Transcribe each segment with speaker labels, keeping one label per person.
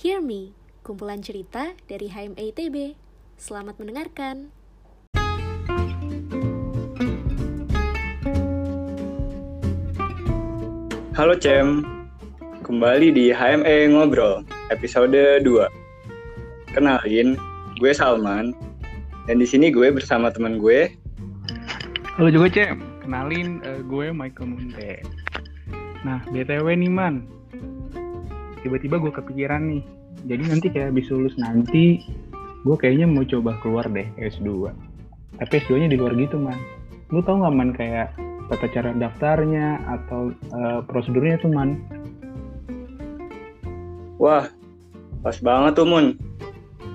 Speaker 1: Hear Me, kumpulan cerita dari HMA ITB. Selamat mendengarkan.
Speaker 2: Halo Cem, kembali di HME Ngobrol, episode 2. Kenalin, gue Salman, dan di sini gue bersama teman gue.
Speaker 3: Halo juga Cem, kenalin uh, gue Michael Munte. Nah, BTW nih man, tiba-tiba gue kepikiran nih, jadi nanti kayak habis lulus nanti, gue kayaknya mau coba keluar deh S2. Tapi S2-nya di luar gitu man. Lu tau gak man kayak tata cara daftarnya atau uh, prosedurnya tuh man?
Speaker 2: Wah, pas banget tuh Mun.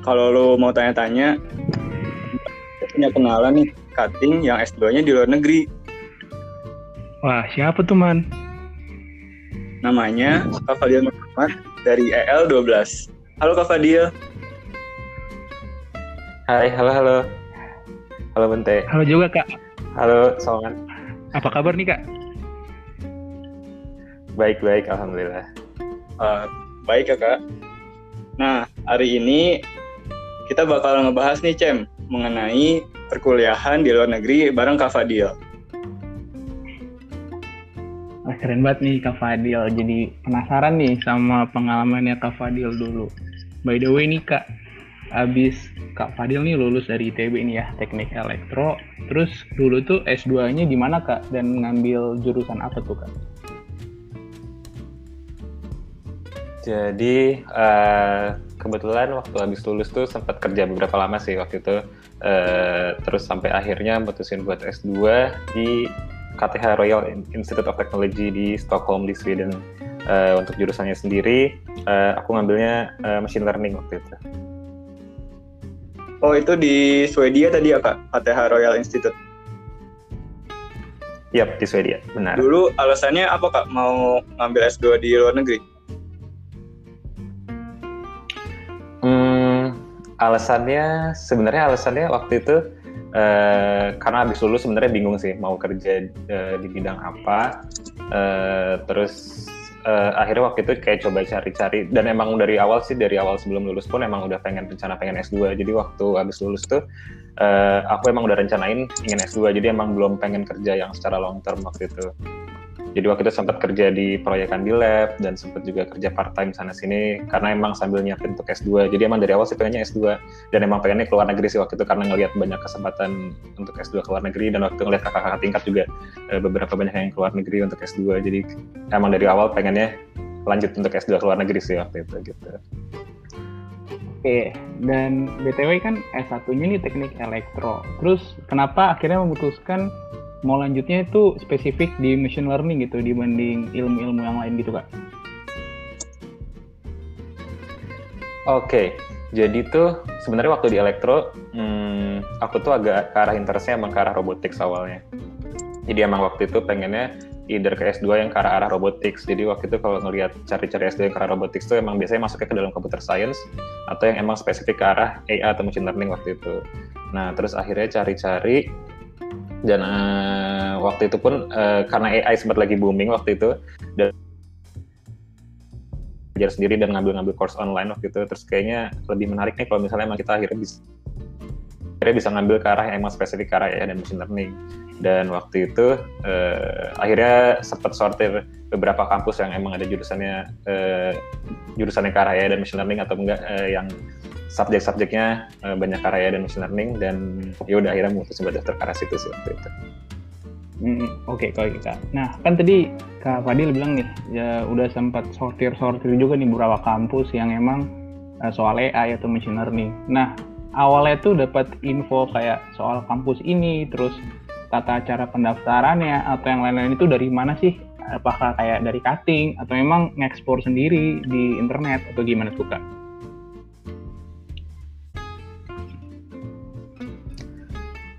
Speaker 2: Kalau lu mau tanya-tanya, punya kenalan nih, cutting yang S2-nya di luar negeri.
Speaker 3: Wah, siapa tuh man?
Speaker 2: Namanya Kak Muhammad dari EL12. Halo Kak Fadil.
Speaker 4: Hai, halo, halo. Halo Bente.
Speaker 3: Halo juga kak.
Speaker 4: Halo, Salman.
Speaker 3: Apa kabar nih kak?
Speaker 4: Baik, baik, alhamdulillah.
Speaker 2: Uh, baik kak. Nah, hari ini kita bakal ngebahas nih Cem mengenai perkuliahan di luar negeri bareng Kak Fadil.
Speaker 3: Wah, keren banget nih Kak Fadil. Jadi penasaran nih sama pengalamannya Kak Fadil dulu. By the way nih Kak, abis Kak Fadil nih lulus dari ITB nih ya, teknik elektro. Terus dulu tuh S2-nya di mana Kak? Dan ngambil jurusan apa tuh Kak?
Speaker 4: Jadi uh, kebetulan waktu habis lulus tuh sempat kerja beberapa lama sih waktu itu. Uh, terus sampai akhirnya memutusin buat S2 di KTH Royal Institute of Technology di Stockholm di Sweden. Uh, untuk jurusannya sendiri, uh, aku ngambilnya uh, machine learning waktu itu.
Speaker 2: Oh itu di Swedia tadi ya kak, KTH Royal Institute?
Speaker 4: Yap, di Swedia, benar.
Speaker 2: Dulu alasannya apa kak mau ngambil S2 di luar negeri?
Speaker 4: Hmm, alasannya sebenarnya alasannya waktu itu uh, karena habis lulus sebenarnya bingung sih mau kerja uh, di bidang apa. Uh, terus uh, akhirnya waktu itu kayak coba cari-cari. Dan emang dari awal sih dari awal sebelum lulus pun emang udah pengen rencana pengen S2 jadi waktu habis lulus tuh uh, aku emang udah rencanain ingin S2 jadi emang belum pengen kerja yang secara long term waktu itu jadi waktu itu sempat kerja di proyekan di lab dan sempat juga kerja part time sana sini karena emang sambil nyiapin untuk S2 jadi emang dari awal sih pengennya S2 dan emang pengennya keluar negeri sih waktu itu karena ngelihat banyak kesempatan untuk S2 keluar negeri dan waktu ngeliat kakak-kakak tingkat juga beberapa banyak yang keluar negeri untuk S2 jadi emang dari awal pengennya lanjut untuk S2 keluar negeri sih waktu itu gitu.
Speaker 3: Oke, dan BTW kan S1-nya nih teknik elektro. Terus kenapa akhirnya memutuskan mau lanjutnya itu spesifik di machine learning gitu dibanding ilmu-ilmu yang lain gitu kak?
Speaker 4: Oke, jadi tuh sebenarnya waktu di elektro, hmm, aku tuh agak ke arah interestnya emang ke arah robotics awalnya. Jadi emang waktu itu pengennya either ke S2 yang ke arah, arah robotics. Jadi waktu itu kalau ngelihat cari-cari S2 yang ke arah robotics tuh emang biasanya masuknya ke dalam computer science atau yang emang spesifik ke arah AI atau machine learning waktu itu. Nah, terus akhirnya cari-cari dan uh, waktu itu pun uh, karena AI sempat lagi booming waktu itu dan belajar sendiri dan ngambil-ngambil course online waktu itu terus kayaknya lebih menarik nih kalau misalnya emang kita akhirnya bisa akhirnya bisa ngambil ke arah yang emang spesifik ke arah AI dan machine learning. Dan waktu itu uh, akhirnya sempat sortir beberapa kampus yang emang ada jurusannya uh, jurusannya ke arah AI dan machine learning atau enggak uh, yang subjek-subjeknya uh, banyak karya dan machine learning dan ya udah akhirnya memutuskan buat daftar ke arah situ sih waktu itu.
Speaker 3: Hmm, Oke okay, kalau kita. Gitu. Nah kan tadi Kak Fadil bilang nih ya udah sempat sortir-sortir juga nih beberapa kampus yang emang uh, soal AI atau machine learning. Nah awalnya tuh dapat info kayak soal kampus ini terus tata cara pendaftarannya atau yang lain-lain itu dari mana sih? Apakah kayak dari cutting atau memang ngekspor sendiri di internet atau gimana tuh kak?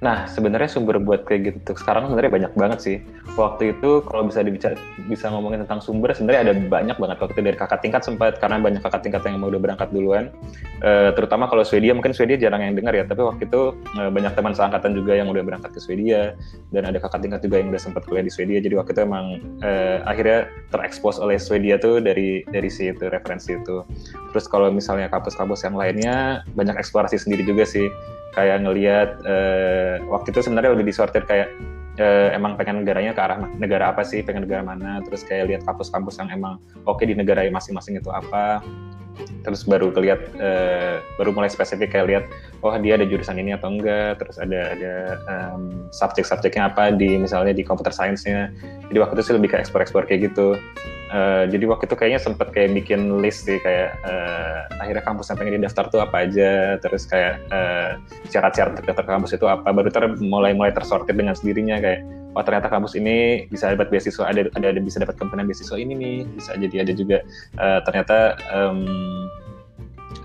Speaker 4: Nah, sebenarnya sumber buat kayak gitu sekarang sebenarnya banyak banget sih. Waktu itu kalau bisa dibicara, bisa ngomongin tentang sumber, sebenarnya ada banyak banget. Waktu itu dari kakak tingkat sempat karena banyak kakak tingkat yang udah berangkat duluan. Uh, terutama kalau Swedia, mungkin Swedia jarang yang dengar ya. Tapi waktu itu uh, banyak teman seangkatan juga yang udah berangkat ke Swedia dan ada kakak tingkat juga yang udah sempat kuliah di Swedia. Jadi waktu itu emang uh, akhirnya terekspos oleh Swedia tuh dari dari si itu referensi itu. Terus kalau misalnya kampus-kampus yang lainnya banyak eksplorasi sendiri juga sih kayak ngelihat uh, waktu itu sebenarnya lebih disortir kayak uh, emang pengen negaranya ke arah negara apa sih, pengen negara mana, terus kayak lihat kampus-kampus yang emang oke okay di negara masing-masing itu apa, terus baru kelihat uh, baru mulai spesifik kayak lihat oh dia ada jurusan ini atau enggak terus ada ada um, subjek-subjeknya apa di misalnya di computer science-nya. Jadi waktu itu sih lebih ke ekspor-ekspor kayak gitu Uh, jadi waktu itu kayaknya sempet kayak bikin list sih kayak uh, akhirnya kampus yang pengen didaftar tuh apa aja terus kayak uh, syarat-syarat daftar kampus itu apa baru ter mulai mulai tersortir dengan sendirinya kayak oh ternyata kampus ini bisa dapat beasiswa ada ada, ada bisa dapat komponen beasiswa ini nih bisa jadi ada juga. Uh, ternyata um,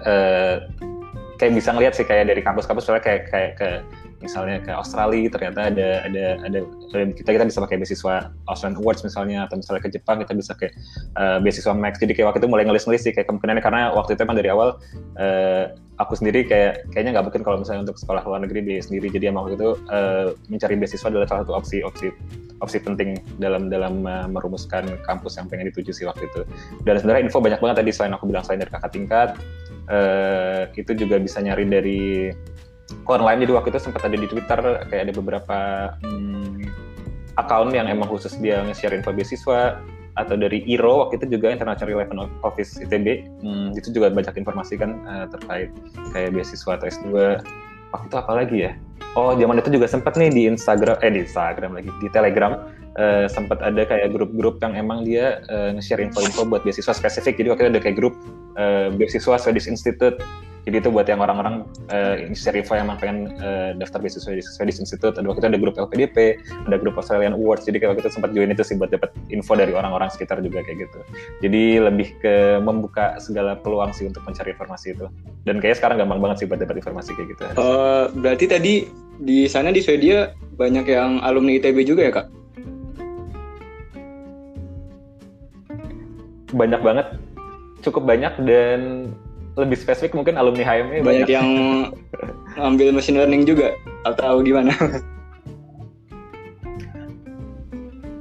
Speaker 4: uh, kayak bisa ngeliat sih kayak dari kampus-kampus soalnya kayak kayak ke misalnya ke Australia ternyata ada ada ada kita kita bisa pakai beasiswa Australian Awards misalnya atau misalnya ke Jepang kita bisa kayak uh, beasiswa Max. Jadi kayak waktu itu mulai ngelis-ngelis sih kayak kemungkinannya karena waktu itu emang dari awal uh, aku sendiri kayak kayaknya nggak mungkin kalau misalnya untuk sekolah luar negeri di sendiri. Jadi emang waktu itu uh, mencari beasiswa adalah salah satu opsi opsi opsi penting dalam dalam uh, merumuskan kampus yang pengen dituju sih waktu itu. Dan sebenarnya info banyak banget tadi selain aku bilang selain dari kakak tingkat uh, itu juga bisa nyari dari online jadi waktu itu sempat ada di Twitter kayak ada beberapa hmm, account yang emang khusus dia nge-share info beasiswa atau dari IRO waktu itu juga International Relevant Office ITB hmm, itu juga banyak informasi kan uh, terkait kayak beasiswa atau S2 waktu itu apa lagi ya? Oh zaman itu juga sempat nih di Instagram eh di Instagram lagi di Telegram uh, sempat ada kayak grup-grup yang emang dia uh, nge-share info-info buat beasiswa spesifik. Jadi waktu itu ada kayak grup uh, beasiswa Swedish Institute jadi itu buat yang orang-orang uh, info yang pengen uh, daftar beasiswa di Swedish Institute. Ada waktu itu ada grup LPDP ada grup Australian Awards. Jadi kayak waktu itu sempat join itu sih buat dapat info dari orang-orang sekitar juga kayak gitu. Jadi lebih ke membuka segala peluang sih untuk mencari informasi itu. Dan kayaknya sekarang gampang banget sih buat dapat informasi kayak gitu.
Speaker 2: Uh, berarti tadi di sana di Swedia banyak yang alumni ITB juga ya kak?
Speaker 4: Banyak banget. Cukup banyak dan lebih spesifik mungkin alumni HME
Speaker 2: banyak, banyak yang ambil machine learning juga atau gimana?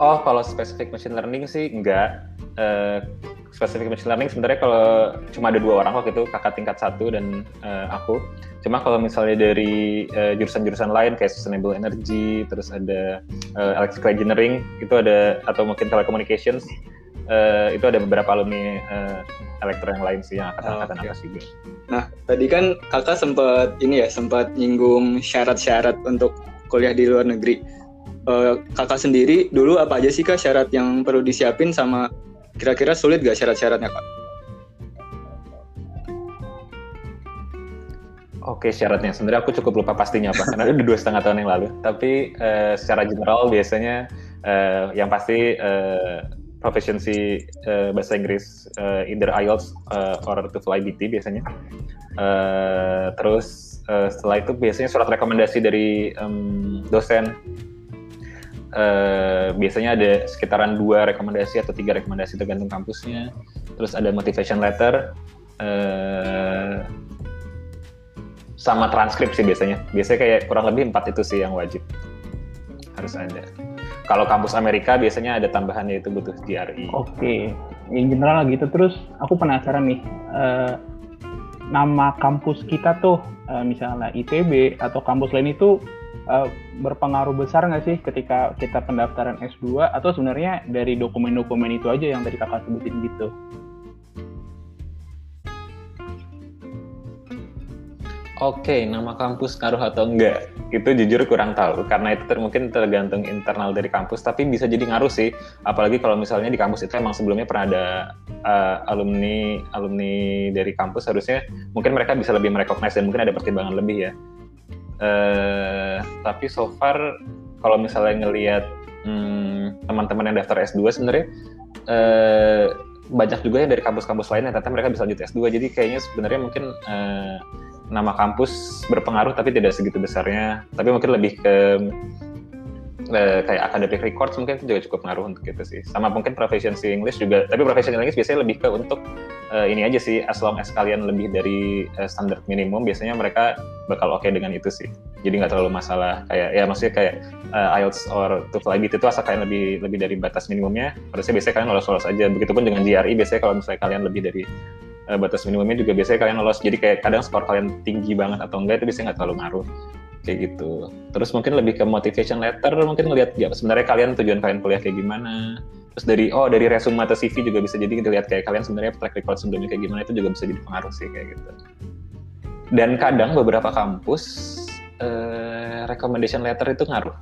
Speaker 4: oh kalau spesifik machine learning sih enggak. Uh, spesifik machine learning sebenarnya kalau cuma ada dua orang waktu itu kakak tingkat satu dan uh, aku. Cuma kalau misalnya dari jurusan jurusan-jurusan lain kayak sustainable energy, terus ada uh, electrical engineering itu ada atau mungkin telecommunications uh, itu ada beberapa alumni uh, elektro yang lain sih yang akan oh, angkatan okay. juga.
Speaker 2: Nah, tadi kan kakak sempat ini ya sempat nyinggung syarat-syarat untuk kuliah di luar negeri. Uh, kakak sendiri dulu apa aja sih kak syarat yang perlu disiapin sama kira-kira sulit gak syarat-syaratnya kak?
Speaker 4: Oke syaratnya sebenarnya aku cukup lupa pastinya apa karena udah dua setengah tahun yang lalu. Tapi uh, secara general biasanya uh, yang pasti uh, proficiency uh, bahasa Inggris uh, either IELTS uh, or TOEFL IBT biasanya. Uh, terus uh, setelah itu biasanya surat rekomendasi dari um, dosen. Uh, biasanya ada sekitaran dua rekomendasi atau tiga rekomendasi tergantung kampusnya. Terus ada motivation letter. Uh, sama transkripsi biasanya. Biasanya kayak kurang lebih empat itu sih yang wajib harus ada. Kalau kampus Amerika biasanya ada tambahannya itu butuh GRE.
Speaker 3: Oke, okay. in general gitu. Terus aku penasaran nih, uh, nama kampus kita tuh, uh, misalnya ITB atau kampus lain itu uh, berpengaruh besar nggak sih ketika kita pendaftaran S2 atau sebenarnya dari dokumen-dokumen itu aja yang tadi kakak sebutin gitu?
Speaker 4: Oke, nama kampus ngaruh atau enggak? Itu jujur kurang tahu karena itu ter mungkin tergantung internal dari kampus, tapi bisa jadi ngaruh sih. Apalagi kalau misalnya di kampus itu emang sebelumnya pernah ada uh, alumni alumni dari kampus, harusnya mungkin mereka bisa lebih merecognize dan mungkin ada pertimbangan lebih ya. Uh, tapi so far kalau misalnya ngelihat hmm, teman-teman yang daftar S2 sebenarnya uh, banyak juga yang dari kampus-kampus lain yang ternyata mereka bisa lanjut S2. Jadi kayaknya sebenarnya mungkin uh, nama kampus berpengaruh tapi tidak segitu besarnya. Tapi mungkin lebih ke eh, kayak academic records mungkin itu juga cukup pengaruh untuk itu sih. Sama mungkin proficiency English juga. Tapi proficiency English biasanya lebih ke untuk uh, ini aja sih as long as kalian lebih dari uh, standar minimum biasanya mereka bakal oke okay dengan itu sih. Jadi nggak terlalu masalah kayak ya maksudnya kayak uh, IELTS or TOEFL IB itu asal kalian lebih lebih dari batas minimumnya. Harusnya biasanya kalian lolos-lolos aja. Begitupun dengan GRE biasanya kalau misalnya kalian lebih dari uh, batas minimumnya juga biasanya kalian lolos. Jadi kayak kadang skor kalian tinggi banget atau enggak itu biasanya nggak terlalu ngaruh. Kayak gitu. Terus mungkin lebih ke motivation letter mungkin ngelihat ya sebenarnya kalian tujuan kalian kuliah kayak gimana. Terus dari oh dari resume atau CV juga bisa jadi kita lihat kayak kalian sebenarnya track record sebelumnya kayak gimana itu juga bisa jadi pengaruh sih kayak gitu. Dan kadang beberapa kampus uh, recommendation letter itu ngaruh.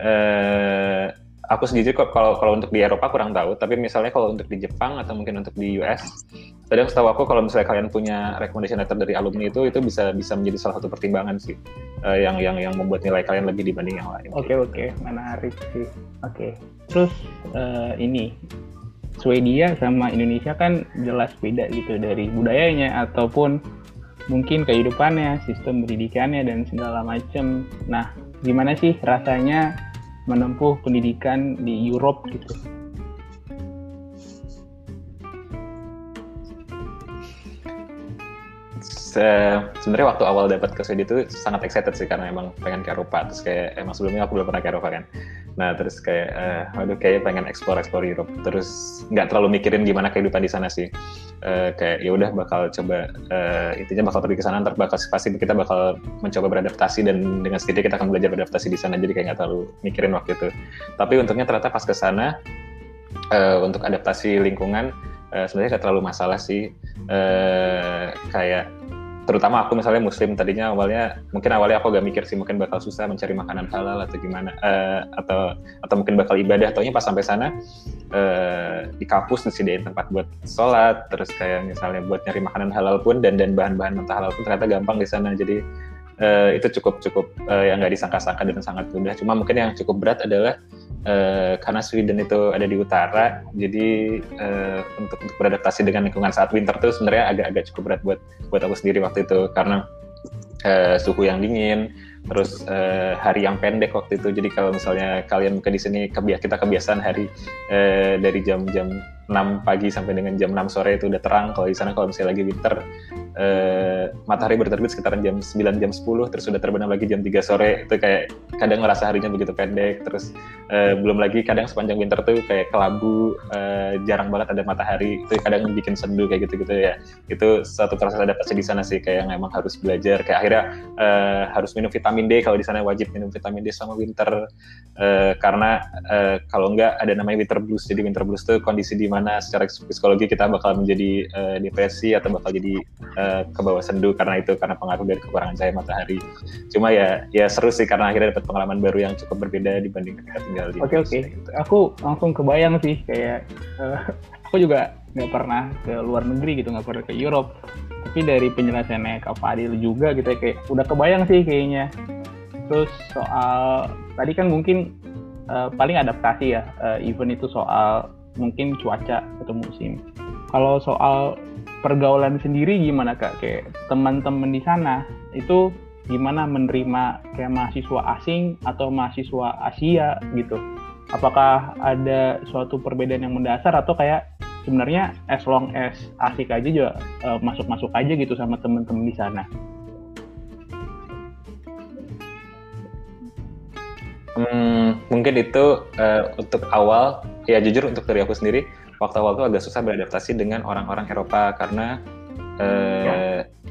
Speaker 4: Uh, aku sendiri kalau kalau untuk di Eropa kurang tahu, tapi misalnya kalau untuk di Jepang atau mungkin untuk di US, kadang setahu aku kalau misalnya kalian punya recommendation letter dari alumni itu itu bisa bisa menjadi salah satu pertimbangan sih uh, yang yang yang membuat nilai kalian lebih dibanding yang lain.
Speaker 3: Oke okay, oke, okay. menarik sih. Oke, okay. terus uh, ini Swedia sama Indonesia kan jelas beda gitu dari budayanya ataupun mungkin kehidupannya, sistem pendidikannya dan segala macam. Nah, gimana sih rasanya menempuh pendidikan di Europe gitu.
Speaker 4: Se sebenarnya waktu awal dapat ke Swedia itu sangat excited sih karena emang pengen ke Eropa. Terus kayak emang sebelumnya aku belum pernah ke Eropa kan. Nah terus kayak uh, aduh kayak pengen explore explore Europe. Terus nggak terlalu mikirin gimana kehidupan di sana sih. Uh, kayak ya udah bakal coba uh, intinya bakal pergi ke sana ntar bakal pasti kita bakal mencoba beradaptasi dan dengan sendiri kita akan belajar beradaptasi di sana. Jadi kayak nggak terlalu mikirin waktu itu. Tapi untungnya ternyata pas ke sana uh, untuk adaptasi lingkungan uh, sebenarnya nggak terlalu masalah sih. Uh, kayak terutama aku misalnya muslim tadinya awalnya mungkin awalnya aku agak mikir sih mungkin bakal susah mencari makanan halal atau gimana uh, atau atau mungkin bakal ibadah. Taunya pas sampai sana uh, di kampus disediain tempat buat sholat terus kayak misalnya buat nyari makanan halal pun dan dan bahan-bahan mentah halal pun ternyata gampang di sana. Jadi uh, itu cukup cukup uh, yang nggak disangka-sangka dan sangat mudah. Cuma mungkin yang cukup berat adalah Uh, karena Sweden itu ada di utara, jadi uh, untuk, untuk beradaptasi dengan lingkungan saat winter itu sebenarnya agak-agak cukup berat buat buat aku sendiri waktu itu karena uh, suhu yang dingin, terus uh, hari yang pendek waktu itu. Jadi kalau misalnya kalian ke di sini kita kebiasaan hari uh, dari jam-jam 6 pagi sampai dengan jam 6 sore itu udah terang. Kalau di sana kalau misalnya lagi winter uh, matahari berterbit sekitaran jam 9 jam 10 terus sudah terbenam lagi jam 3 sore. Itu kayak kadang ngerasa harinya begitu pendek terus uh, belum lagi kadang sepanjang winter tuh kayak kelabu uh, jarang banget ada matahari. Itu kadang bikin sendu kayak gitu-gitu ya. Itu satu proses adaptasi di sana sih kayak yang emang harus belajar. Kayak akhirnya uh, harus minum vitamin D. Kalau di sana wajib minum vitamin D selama winter. Uh, karena uh, kalau enggak ada namanya winter blues. Jadi winter blues itu kondisi di mana secara psikologi kita bakal menjadi uh, depresi atau bakal jadi uh, ke bawah sendu karena itu karena pengaruh dari kekurangan cahaya matahari. Cuma ya ya seru sih karena akhirnya dapat pengalaman baru yang cukup berbeda dibanding ketika tinggal di.
Speaker 3: Oke okay, oke. Okay. Gitu. Aku langsung kebayang sih kayak uh, aku juga nggak pernah ke luar negeri gitu nggak pernah ke Europe tapi dari penjelasannya Kak Fadil juga gitu ya, kayak udah kebayang sih kayaknya terus soal tadi kan mungkin uh, paling adaptasi ya uh, even itu soal mungkin cuaca atau musim. Kalau soal pergaulan sendiri gimana kak? Kayak teman-teman di sana itu gimana menerima kayak mahasiswa asing atau mahasiswa Asia gitu? Apakah ada suatu perbedaan yang mendasar atau kayak sebenarnya as long as asik aja juga uh, masuk-masuk aja gitu sama teman-teman di sana
Speaker 4: Hmm, mungkin itu uh, untuk awal ya jujur untuk dari aku sendiri waktu awal itu agak susah beradaptasi dengan orang-orang Eropa karena uh, ya.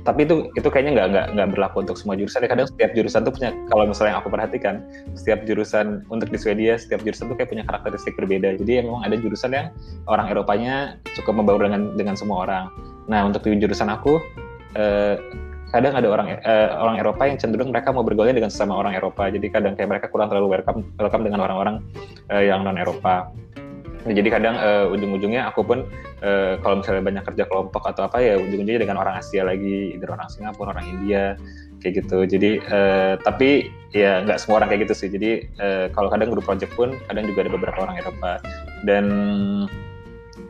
Speaker 4: tapi itu itu kayaknya nggak nggak nggak berlaku untuk semua jurusan. Kadang setiap jurusan tuh punya kalau misalnya yang aku perhatikan setiap jurusan untuk di Swedia setiap jurusan tuh kayak punya karakteristik berbeda. Jadi memang ada jurusan yang orang Eropanya cukup membaur dengan dengan semua orang. Nah untuk di jurusan aku uh, kadang ada orang uh, orang Eropa yang cenderung mereka mau bergaulnya dengan sesama orang Eropa jadi kadang kayak mereka kurang terlalu welcome welcome dengan orang-orang uh, yang non Eropa Nah, jadi kadang uh, ujung-ujungnya aku pun uh, kalau misalnya banyak kerja kelompok atau apa ya ujung-ujungnya dengan orang Asia lagi, either orang Singapura, orang India, kayak gitu. Jadi uh, tapi ya nggak semua orang kayak gitu sih. Jadi uh, kalau kadang grup project pun kadang juga ada beberapa orang Eropa dan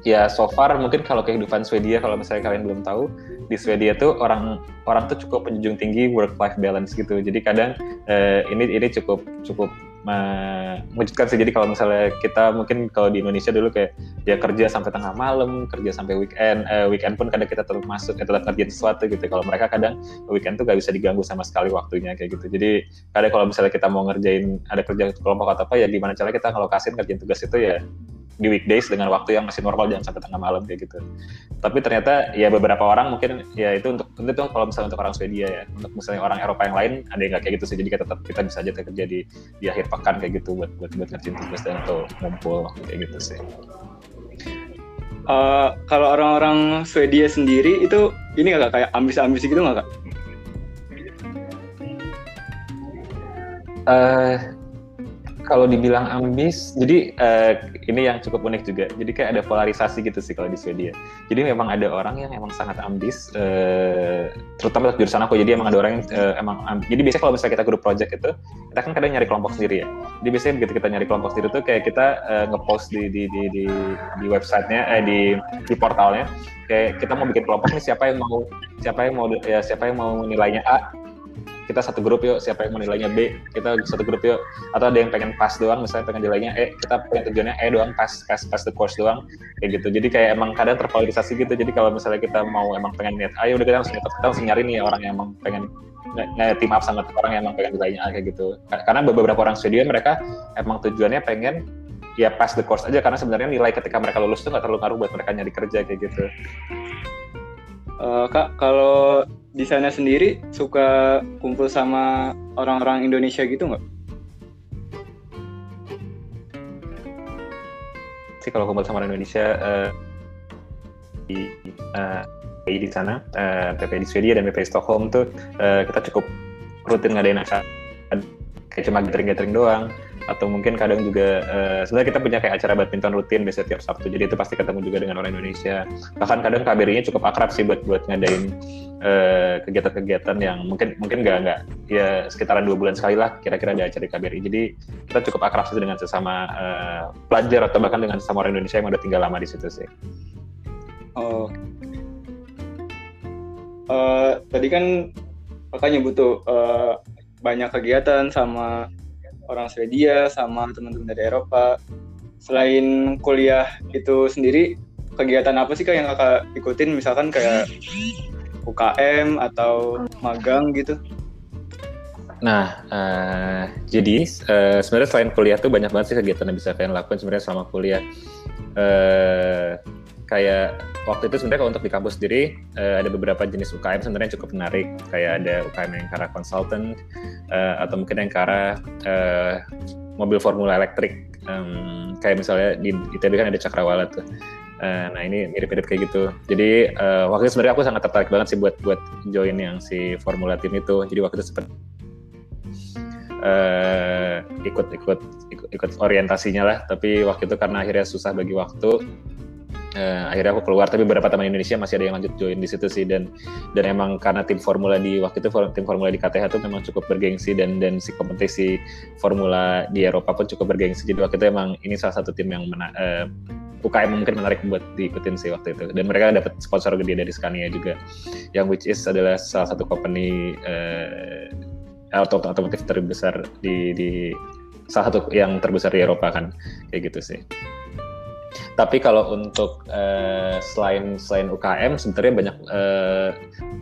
Speaker 4: ya so far mungkin kalau kehidupan Swedia kalau misalnya kalian belum tahu di Swedia tuh orang orang tuh cukup menjunjung tinggi work life balance gitu. Jadi kadang uh, ini ini cukup cukup mengejutkan sih. Jadi kalau misalnya kita mungkin kalau di Indonesia dulu kayak ya kerja sampai tengah malam kerja sampai weekend uh, weekend pun kadang kita tetap masuk ya tetap kerja sesuatu gitu. Kalau mereka kadang weekend tuh gak bisa diganggu sama sekali waktunya kayak gitu. Jadi kadang kalau misalnya kita mau ngerjain ada kerja kelompok atau apa ya gimana caranya kita ngelokasin kerjaan tugas itu ya di weekdays dengan waktu yang masih normal jangan sampai tengah malam kayak gitu. Tapi ternyata ya beberapa orang mungkin ya itu untuk itu kalau misalnya untuk orang Swedia ya. Untuk misalnya orang Eropa yang lain ada yang nggak kayak gitu sih. Jadi kita tetap kita bisa aja kerja di di akhir pekan kayak gitu buat buat buat ngerjain tugas dan atau ngumpul kayak gitu sih.
Speaker 2: Uh, kalau orang-orang Swedia sendiri itu ini nggak kayak ambis-ambis gitu nggak kak?
Speaker 4: Uh, kalau dibilang ambis, jadi uh, ini yang cukup unik juga. Jadi kayak ada polarisasi gitu sih kalau di Swedia. Jadi memang ada orang yang emang sangat ambis, uh, terutama jurusan aku. Jadi emang ada orang yang uh, emang ambis. Jadi biasanya kalau misalnya kita grup project itu, kita kan kadang nyari kelompok sendiri ya. Jadi biasanya begitu kita nyari kelompok sendiri tuh kayak kita uh, ngepost di di di di, di websitenya, eh di di portalnya. Kayak kita mau bikin kelompok nih siapa yang mau siapa yang mau ya siapa yang mau nilainya A kita satu grup yuk siapa yang mau nilainya B kita satu grup yuk. Atau ada yang pengen pas doang misalnya pengen nilainya E kita pengen tujuannya E doang pas pas pas the course doang kayak gitu. Jadi kayak emang kadang terpolarisasi gitu. Jadi kalau misalnya kita mau emang pengen niat ayo udah kita langsung kita langsung nyari nih orang yang emang pengen nggak team up sama orang yang emang pengen nilainya kayak gitu. Karena beberapa orang studio mereka emang tujuannya pengen ya pas the course aja. Karena sebenarnya nilai ketika mereka lulus tuh nggak terlalu ngaruh buat mereka nyari kerja kayak gitu
Speaker 2: uh, kak kalau di sana sendiri suka kumpul sama orang-orang Indonesia gitu nggak?
Speaker 4: Sih kalau kumpul sama orang Indonesia uh, di uh, di sana, uh, di Swedia dan PP di Stockholm tuh uh, kita cukup rutin ngadain acara kayak cuma gathering-gathering doang atau mungkin kadang juga uh, sebenarnya kita punya kayak acara badminton rutin biasanya tiap Sabtu. Jadi itu pasti ketemu juga dengan orang Indonesia. Bahkan kadang KBRI-nya cukup akrab sih buat buat ngadain eh, kegiatan-kegiatan yang mungkin mungkin nggak nggak ya sekitaran dua bulan sekali lah kira-kira ada acara di KBRI jadi kita cukup akrab sih dengan sesama uh, pelajar atau bahkan dengan sesama orang Indonesia yang udah tinggal lama di situ sih.
Speaker 2: Oh, uh, tadi kan makanya butuh uh, banyak kegiatan sama orang Swedia sama teman-teman dari Eropa. Selain kuliah itu sendiri, kegiatan apa sih kak yang kakak ikutin? Misalkan kayak UKM atau magang gitu?
Speaker 4: Nah, uh, jadi uh, sebenarnya selain kuliah tuh banyak banget sih kegiatan yang bisa kalian lakukan sebenarnya selama kuliah. Uh, kayak waktu itu sebenarnya kalau untuk di kampus sendiri uh, ada beberapa jenis UKM sebenarnya cukup menarik kayak ada UKM yang ke arah konsultan uh, atau mungkin yang ke arah uh, mobil formula elektrik um, kayak misalnya di ITB kan ada Cakrawala tuh Uh, nah ini mirip-mirip kayak gitu. Jadi uh, waktu itu sebenarnya aku sangat tertarik banget sih buat buat join yang si Formula Team itu. Jadi waktu itu sempat uh, ikut ikut ikut orientasinya lah. Tapi waktu itu karena akhirnya susah bagi waktu, uh, akhirnya aku keluar tapi beberapa teman Indonesia masih ada yang lanjut join di situ sih. Dan dan emang karena tim formula di waktu itu tim formula di KTH itu memang cukup bergengsi dan dan si kompetisi formula di Eropa pun cukup bergengsi. Jadi waktu itu emang ini salah satu tim yang mena uh, eh, UKM mungkin menarik buat diikutin sih waktu itu. Dan mereka dapat sponsor gede dari Scania juga yang which is adalah salah satu company uh, otomotif terbesar di di salah satu yang terbesar di Eropa kan. Kayak gitu sih. Tapi kalau untuk uh, selain selain UKM sebenarnya banyak uh,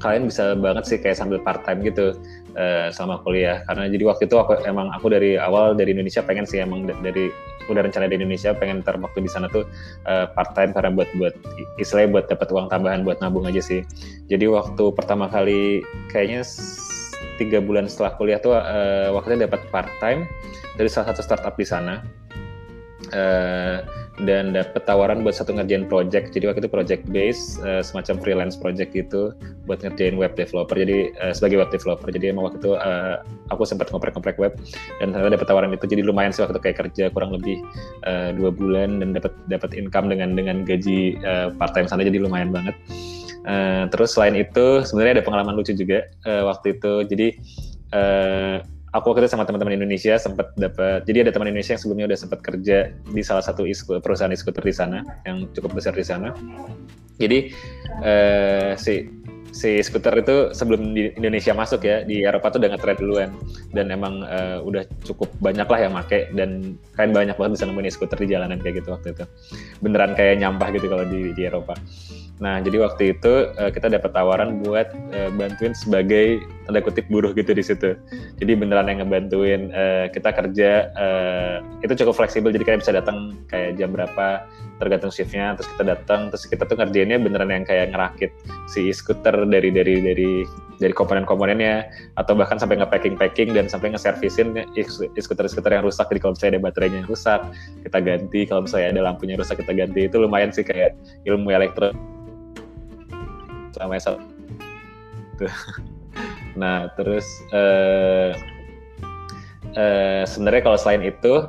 Speaker 4: kalian bisa banget sih kayak sambil part time gitu uh, selama kuliah karena jadi waktu itu aku emang aku dari awal dari Indonesia pengen sih emang dari udah rencana di Indonesia pengen ntar waktu di sana tuh uh, part time karena buat buat istilahnya buat dapat uang tambahan buat nabung aja sih. Jadi waktu pertama kali kayaknya tiga bulan setelah kuliah tuh uh, waktu itu dapat part time dari salah satu startup di sana. Uh, dan dapat tawaran buat satu ngerjain project. Jadi waktu itu project base uh, semacam freelance project gitu buat ngerjain web developer. Jadi uh, sebagai web developer. Jadi emang waktu itu uh, aku sempat ngoprek-ngoprek web dan ternyata dapat tawaran itu. Jadi lumayan sih waktu itu kayak kerja kurang lebih uh, dua bulan dan dapat dapat income dengan dengan gaji uh, part time sana. Jadi lumayan banget. Uh, terus selain itu sebenarnya ada pengalaman lucu juga uh, waktu itu. Jadi aku waktu itu sama teman-teman Indonesia sempat dapat jadi ada teman Indonesia yang sebelumnya udah sempat kerja di salah satu isku, perusahaan e-scooter di sana yang cukup besar di sana. Jadi eh, si si skuter itu sebelum di Indonesia masuk ya di Eropa tuh udah ngetren duluan. Dan emang uh, udah cukup banyak lah yang make dan kalian banyak banget bisa nemuin skuter di jalanan kayak gitu waktu itu. Beneran kayak nyampah gitu kalau di di Eropa nah jadi waktu itu uh, kita dapat tawaran buat uh, bantuin sebagai tanda kutip buruh gitu di situ. Jadi beneran yang ngebantuin uh, kita kerja uh, itu cukup fleksibel jadi kalian bisa datang kayak jam berapa tergantung shiftnya terus kita datang terus kita tuh ngerjainnya beneran yang kayak ngerakit si skuter dari dari dari dari komponen-komponennya atau bahkan sampai nge-packing packing dan sampai nge-servisin skuter-skuter yang rusak. Jadi kalau misalnya ada baterainya yang rusak kita ganti. Kalau misalnya ada lampunya rusak kita ganti. Itu lumayan sih kayak ilmu elektro selama satu nah terus uh, uh, sebenarnya kalau selain itu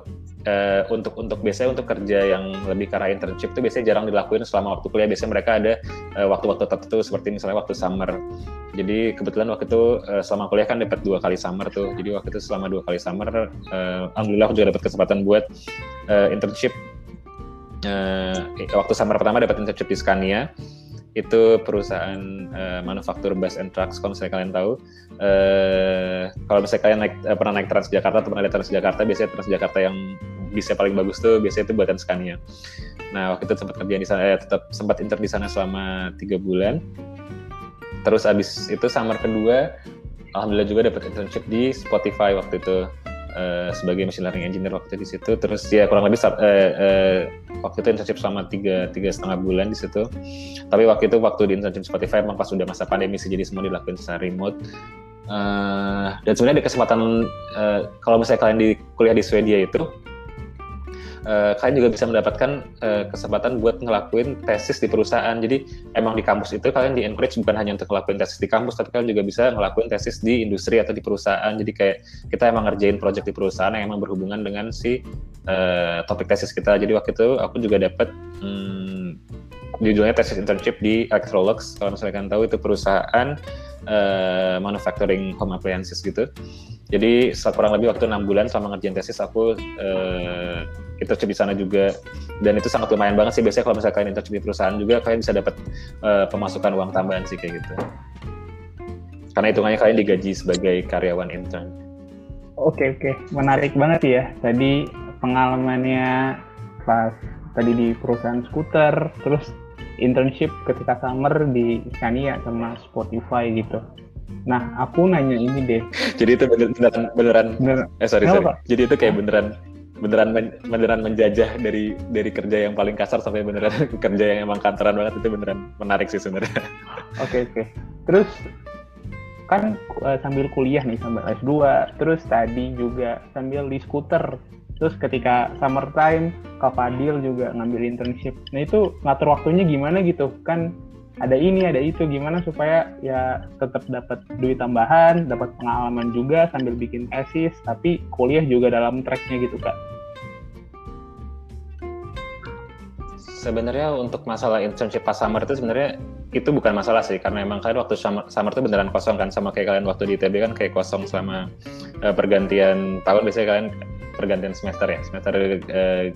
Speaker 4: uh, untuk untuk biasanya untuk kerja yang lebih ke internship itu biasanya jarang dilakuin selama waktu kuliah. Biasanya mereka ada waktu waktu-waktu tertentu seperti misalnya waktu summer. Jadi kebetulan waktu itu uh, selama kuliah kan dapat dua kali summer tuh. Jadi waktu itu selama dua kali summer, uh, alhamdulillah aku juga dapat kesempatan buat uh, internship. Uh, waktu summer pertama dapat internship di Scania itu perusahaan uh, manufaktur bus and trucks kalau misalnya kalian tahu uh, kalau misalnya kalian naik uh, pernah naik Transjakarta atau pernah lihat Transjakarta biasanya Transjakarta yang bisa paling bagus tuh biasanya itu buatan Scania. Nah waktu itu sempat kerja di sana, eh, tetap sempat intern di sana selama tiga bulan. Terus abis itu summer kedua, alhamdulillah juga dapat internship di Spotify waktu itu uh, sebagai machine learning engineer waktu di situ. Terus ya kurang lebih uh, uh, waktu itu internship selama tiga tiga setengah bulan di situ. Tapi waktu itu waktu di internship Spotify emang pas sudah masa pandemi sih jadi semua dilakukan secara remote. Uh, dan sebenarnya ada kesempatan uh, kalau misalnya kalian di kuliah di Swedia itu uh, kalian juga bisa mendapatkan uh, kesempatan buat ngelakuin tesis di perusahaan. Jadi emang di kampus itu kalian di encourage bukan hanya untuk ngelakuin tesis di kampus, tapi kalian juga bisa ngelakuin tesis di industri atau di perusahaan. Jadi kayak kita emang ngerjain project di perusahaan yang emang berhubungan dengan si uh, topik tesis kita. Jadi waktu itu aku juga dapat hmm, judulnya tesis internship di Electrolux. Kalau misalnya kalian tahu itu perusahaan uh, manufacturing home appliances gitu. Jadi kurang lebih waktu enam bulan selama ngerjain tesis aku uh, internship di sana juga dan itu sangat lumayan banget sih biasanya kalau misalnya kalian internship di perusahaan juga kalian bisa dapat uh, pemasukan uang tambahan sih kayak gitu. Karena hitungannya kalian digaji sebagai karyawan intern.
Speaker 3: Oke oke, menarik banget ya. Tadi pengalamannya pas tadi di perusahaan skuter, terus internship ketika summer di Scania sama Spotify gitu. Nah, aku nanya ini deh.
Speaker 4: Jadi itu beneran beneran, beneran. eh sorry sorry. Jadi itu kayak beneran beneran beneran menjajah dari dari kerja yang paling kasar sampai beneran kerja yang emang kantoran banget itu beneran menarik sih sebenarnya.
Speaker 3: Oke okay, oke. Okay. Terus kan uh, sambil kuliah nih sambil S2, terus tadi juga sambil di skuter. Terus ketika summertime, Kak Fadil juga ngambil internship. Nah itu ngatur waktunya gimana gitu? Kan ada ini ada itu gimana supaya ya tetap dapat duit tambahan dapat pengalaman juga sambil bikin tesis tapi kuliah juga dalam tracknya gitu kak
Speaker 4: sebenarnya untuk masalah internship pas summer itu sebenarnya itu bukan masalah sih karena emang kalian waktu summer, summer itu beneran kosong kan sama kayak kalian waktu di ITB kan kayak kosong selama uh, pergantian tahun biasanya kalian pergantian semester ya. Semester uh,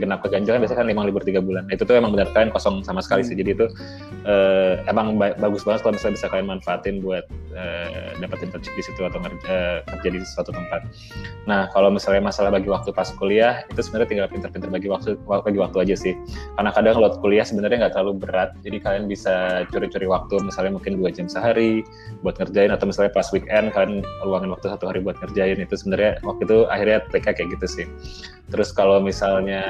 Speaker 4: genap keganjil kan biasanya kan lima libur tiga bulan. Itu tuh emang benar kalian kosong sama sekali sih. Hmm. jadi itu uh, emang ba bagus banget kalau misalnya bisa kalian manfaatin buat uh, dapat internship di situ atau uh, kerja di suatu tempat. Nah kalau misalnya masalah bagi waktu pas kuliah itu sebenarnya tinggal pinter-pinter bagi waktu bagi waktu aja sih. Karena kadang load kuliah sebenarnya nggak terlalu berat jadi kalian bisa curi-curi waktu misalnya mungkin dua jam sehari buat ngerjain atau misalnya pas weekend kalian luangin waktu satu hari buat ngerjain itu sebenarnya waktu itu akhirnya TK kayak gitu sih. Terus kalau misalnya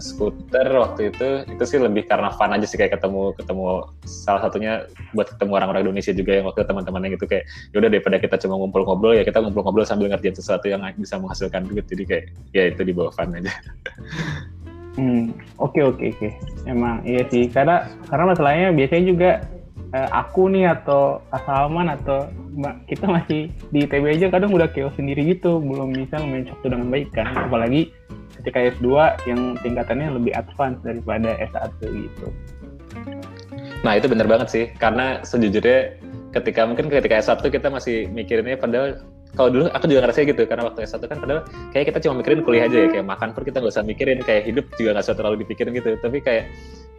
Speaker 4: skuter waktu itu itu sih lebih karena fun aja sih kayak ketemu ketemu salah satunya buat ketemu orang-orang Indonesia juga yang waktu teman-teman yang itu kayak yaudah daripada kita cuma ngumpul ngobrol ya kita ngumpul-ngobrol sambil ngerjain sesuatu yang bisa menghasilkan duit jadi kayak ya itu di bawah fun aja.
Speaker 3: Hmm, oke okay, oke okay, oke. Okay. Emang iya sih karena karena masalahnya biasanya juga eh, aku nih atau Asalman atau kita masih di ITB aja kadang udah chaos sendiri gitu belum bisa main waktu dengan baik kan. Apalagi ketika S2 yang tingkatannya lebih advance daripada S1 gitu.
Speaker 4: Nah itu benar banget sih karena sejujurnya ketika mungkin ketika S1 kita masih mikirinnya padahal kalau dulu aku juga ngerasa gitu karena waktu S1 kan padahal kayak kita cuma mikirin kuliah aja ya kayak makan pun kita nggak usah mikirin kayak hidup juga nggak usah terlalu dipikirin gitu. Tapi kayak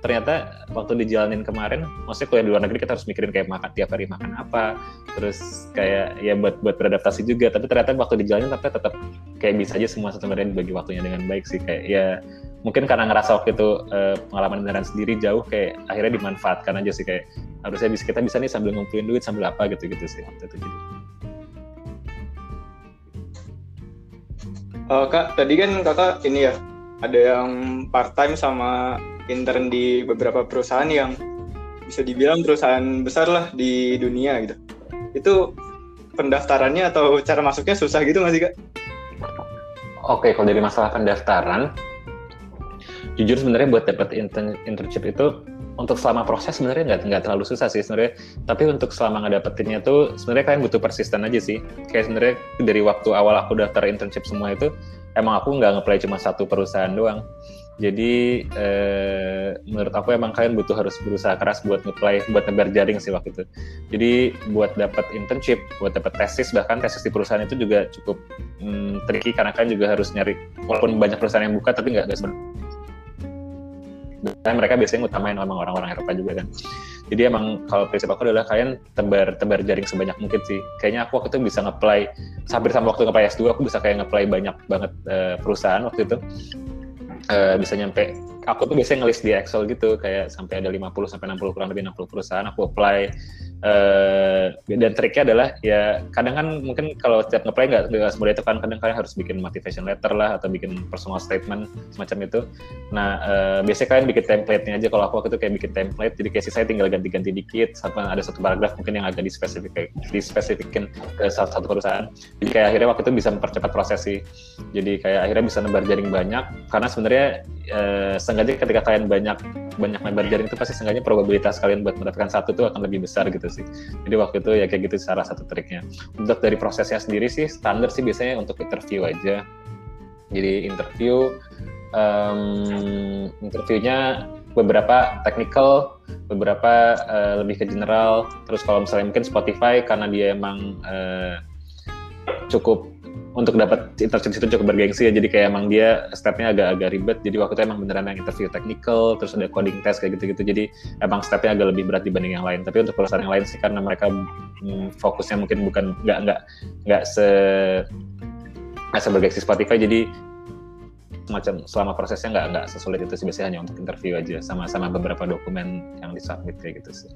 Speaker 4: ternyata waktu dijalanin kemarin maksudnya kuliah di luar negeri kita harus mikirin kayak makan tiap hari makan apa terus kayak ya buat buat beradaptasi juga. Tapi ternyata waktu dijalanin tapi tetap kayak bisa aja semua sebenarnya dibagi waktunya dengan baik sih. Kayak ya mungkin karena ngerasa waktu itu uh, pengalaman beneran sendiri jauh kayak akhirnya dimanfaatkan aja sih. Kayak harusnya bisa kita bisa nih sambil ngumpulin duit sambil apa gitu gitu sih waktu itu. Jadi.
Speaker 2: Uh, kak, tadi kan kakak ini ya ada yang part time sama intern di beberapa perusahaan yang bisa dibilang perusahaan besar lah di dunia gitu. Itu pendaftarannya atau cara masuknya susah gitu nggak sih kak?
Speaker 4: Oke, kalau dari masalah pendaftaran, jujur sebenarnya buat dapat intern, internship itu untuk selama proses sebenarnya nggak nggak terlalu susah sih sebenarnya tapi untuk selama ngedapetinnya tuh sebenarnya kalian butuh persisten aja sih kayak sebenarnya dari waktu awal aku daftar internship semua itu emang aku nggak ngeplay cuma satu perusahaan doang. Jadi eh, menurut aku emang kalian butuh harus berusaha keras buat ngeplay buat nebar jaring sih waktu itu. Jadi buat dapat internship buat dapat tesis bahkan tesis di perusahaan itu juga cukup hmm, tricky karena kalian juga harus nyari walaupun banyak perusahaan yang buka tapi nggak dan mereka biasanya ngutamain memang orang-orang Eropa juga kan. Jadi emang kalau prinsip aku adalah kalian tebar tebar jaring sebanyak mungkin sih. Kayaknya aku waktu itu bisa ngeplay hampir sama waktu ngeplay S2 aku bisa kayak ngeplay banyak banget uh, perusahaan waktu itu. Uh, bisa nyampe aku tuh biasanya ngelis di Excel gitu kayak sampai ada 50 sampai 60 kurang lebih 60 perusahaan aku apply Uh, dan triknya adalah ya kadang kan mungkin kalau setiap ngeplay nggak nggak semudah itu kan kadang kalian harus bikin motivation letter lah atau bikin personal statement semacam itu. Nah uh, biasanya kalian bikin template-nya aja kalau aku waktu itu kayak bikin template jadi kayak saya tinggal ganti-ganti dikit sampai ada satu paragraf mungkin yang agak dispesifik dispesifikin ke salah satu perusahaan. Jadi kayak akhirnya waktu itu bisa mempercepat proses sih. Jadi kayak akhirnya bisa nebar jaring banyak karena sebenarnya uh, sengaja ketika kalian banyak banyak nebar jaring itu pasti sengaja probabilitas kalian buat mendapatkan satu itu akan lebih besar gitu sih. Jadi waktu itu ya kayak gitu salah satu triknya. Untuk dari prosesnya sendiri sih standar sih biasanya untuk interview aja. Jadi interview um, interviewnya beberapa technical, beberapa uh, lebih ke general. Terus kalau misalnya mungkin Spotify karena dia emang uh, cukup untuk dapat internship itu cukup bergengsi ya. Jadi kayak emang dia stepnya agak-agak ribet. Jadi waktu itu emang beneran yang interview technical terus ada coding test kayak gitu-gitu. Jadi emang stepnya agak lebih berat dibanding yang lain. Tapi untuk perusahaan yang lain sih karena mereka hmm, fokusnya mungkin bukan nggak nggak nggak se nggak sebergengsi Spotify. Jadi semacam selama prosesnya nggak nggak sesulit itu sih. Biasanya hanya untuk interview aja sama sama beberapa dokumen yang disubmit kayak gitu sih.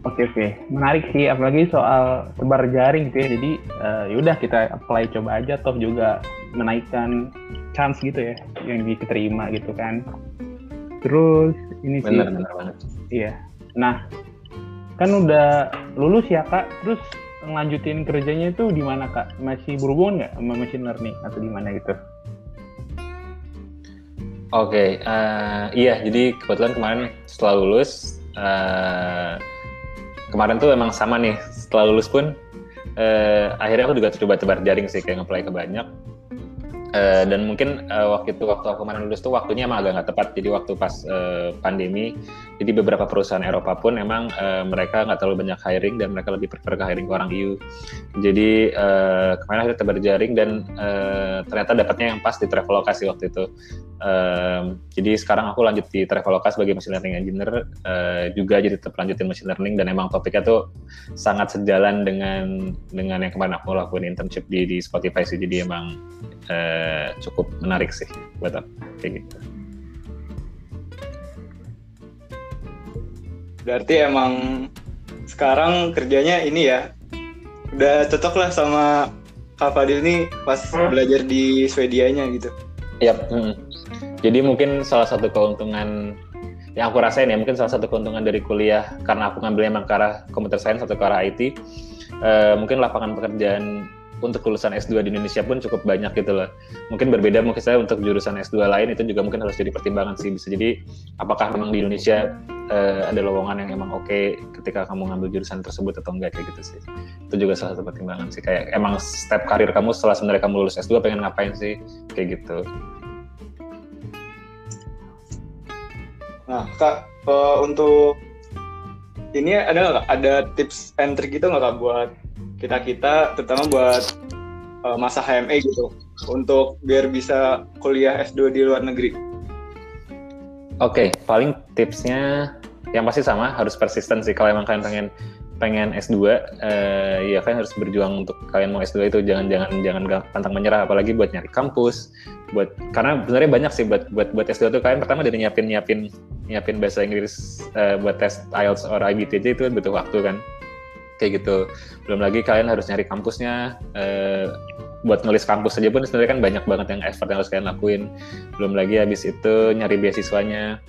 Speaker 3: Oke oke, menarik sih, apalagi soal tebar jaring gitu ya. Jadi uh, yaudah kita apply coba aja, toh juga menaikkan chance gitu ya, yang diterima gitu kan. Terus ini sih,
Speaker 4: benar benar banget.
Speaker 3: Iya. Nah, kan udah lulus ya kak, terus ngelanjutin kerjanya itu di mana kak? Masih berhubungan nggak sama machine learning atau di mana gitu?
Speaker 4: Oke, okay, uh, eh, iya. Jadi kebetulan kemarin setelah lulus. Uh, kemarin tuh emang sama nih setelah lulus pun uh, akhirnya aku juga coba tebar jaring sih kayak ngeplay ke banyak. Uh, dan mungkin uh, waktu itu waktu aku kemarin lulus tuh waktunya emang agak nggak tepat. Jadi waktu pas uh, pandemi jadi beberapa perusahaan Eropa pun emang uh, mereka nggak terlalu banyak hiring dan mereka lebih prefer ke hiring ke orang EU jadi uh, kemarin akhirnya tebar jaring dan uh, ternyata dapatnya yang pas di Traveloka sih waktu itu uh, jadi sekarang aku lanjut di Traveloka sebagai machine learning engineer uh, juga jadi tetap lanjutin machine learning dan emang topiknya tuh sangat sejalan dengan dengan yang kemarin aku lakuin internship di di Spotify sih jadi emang uh, cukup menarik sih buat aku kayak gitu.
Speaker 2: Berarti emang sekarang kerjanya ini ya udah cocok lah sama Kak Fadil ini pas hmm. belajar di Swedianya gitu.
Speaker 4: Yep. Hmm. Jadi mungkin salah satu keuntungan yang aku rasain ya mungkin salah satu keuntungan dari kuliah karena aku ngambilnya emang ke arah computer science atau ke arah IT uh, mungkin lapangan pekerjaan untuk lulusan S2 di Indonesia pun cukup banyak gitu loh. Mungkin berbeda mungkin saya untuk jurusan S2 lain itu juga mungkin harus jadi pertimbangan sih. Bisa jadi apakah memang di Indonesia uh, ada lowongan yang emang oke okay ketika kamu ngambil jurusan tersebut atau enggak kayak gitu sih. Itu juga salah satu pertimbangan sih. Kayak emang step karir kamu setelah sebenarnya kamu lulus S2 pengen ngapain sih kayak gitu.
Speaker 2: Nah, Kak, uh, untuk ini ada ada tips and trick gitu nggak kak buat kita kita terutama buat uh, masa HME gitu untuk biar bisa kuliah S2 di luar negeri?
Speaker 4: Oke, okay, paling tipsnya yang pasti sama harus persisten sih. Kalau emang kalian pengen pengen S2 uh, eh, ya kalian harus berjuang untuk kalian mau S2 itu. Jangan jangan jangan pantang menyerah. Apalagi buat nyari kampus buat karena sebenarnya banyak sih buat buat buat S2 itu kalian pertama dari nyiapin nyiapin nyiapin bahasa Inggris uh, buat tes IELTS or IBT itu butuh waktu kan kayak gitu belum lagi kalian harus nyari kampusnya uh, buat nulis kampus saja pun sebenarnya kan banyak banget yang effort yang harus kalian lakuin belum lagi habis itu nyari beasiswanya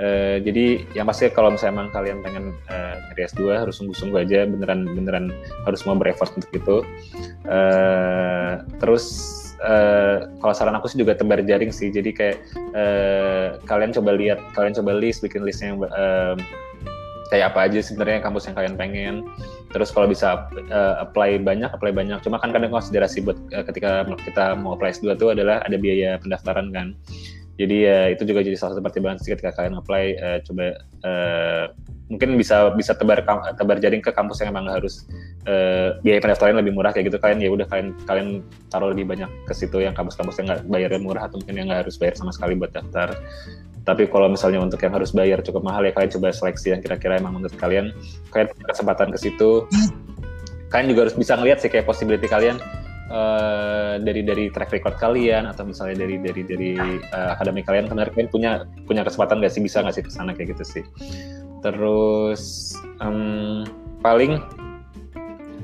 Speaker 4: Uh, jadi yang pasti kalau misalnya emang kalian pengen uh, nyari S2 harus sungguh-sungguh aja beneran beneran harus mau berefort untuk itu. Uh, terus uh, kalau saran aku sih juga tebar jaring sih. Jadi kayak uh, kalian coba lihat, kalian coba list bikin listnya yang uh, kayak apa aja sebenarnya kampus yang kalian pengen. Terus kalau bisa uh, apply banyak, apply banyak. Cuma kan kadang konsiderasi buat uh, ketika kita mau apply S2 itu adalah ada biaya pendaftaran kan jadi ya itu juga jadi salah satu pertimbangan sih ketika kalian apply uh, coba uh, mungkin bisa bisa tebar tebar jaring ke kampus yang emang harus uh, biaya pendaftaran lebih murah kayak gitu kalian ya udah kalian kalian taruh lebih banyak ke situ yang kampus-kampus yang nggak bayarnya murah atau mungkin yang nggak harus bayar sama sekali buat daftar. Tapi kalau misalnya untuk yang harus bayar cukup mahal ya kalian coba seleksi yang kira-kira emang menurut kalian. Kalian punya kesempatan ke situ. Kalian juga harus bisa ngeliat sih kayak possibility kalian uh, dari dari track record kalian atau misalnya dari dari dari uh, akademik kalian sebenarnya kalian punya punya kesempatan nggak sih bisa nggak sih ke sana kayak gitu sih. Terus um, paling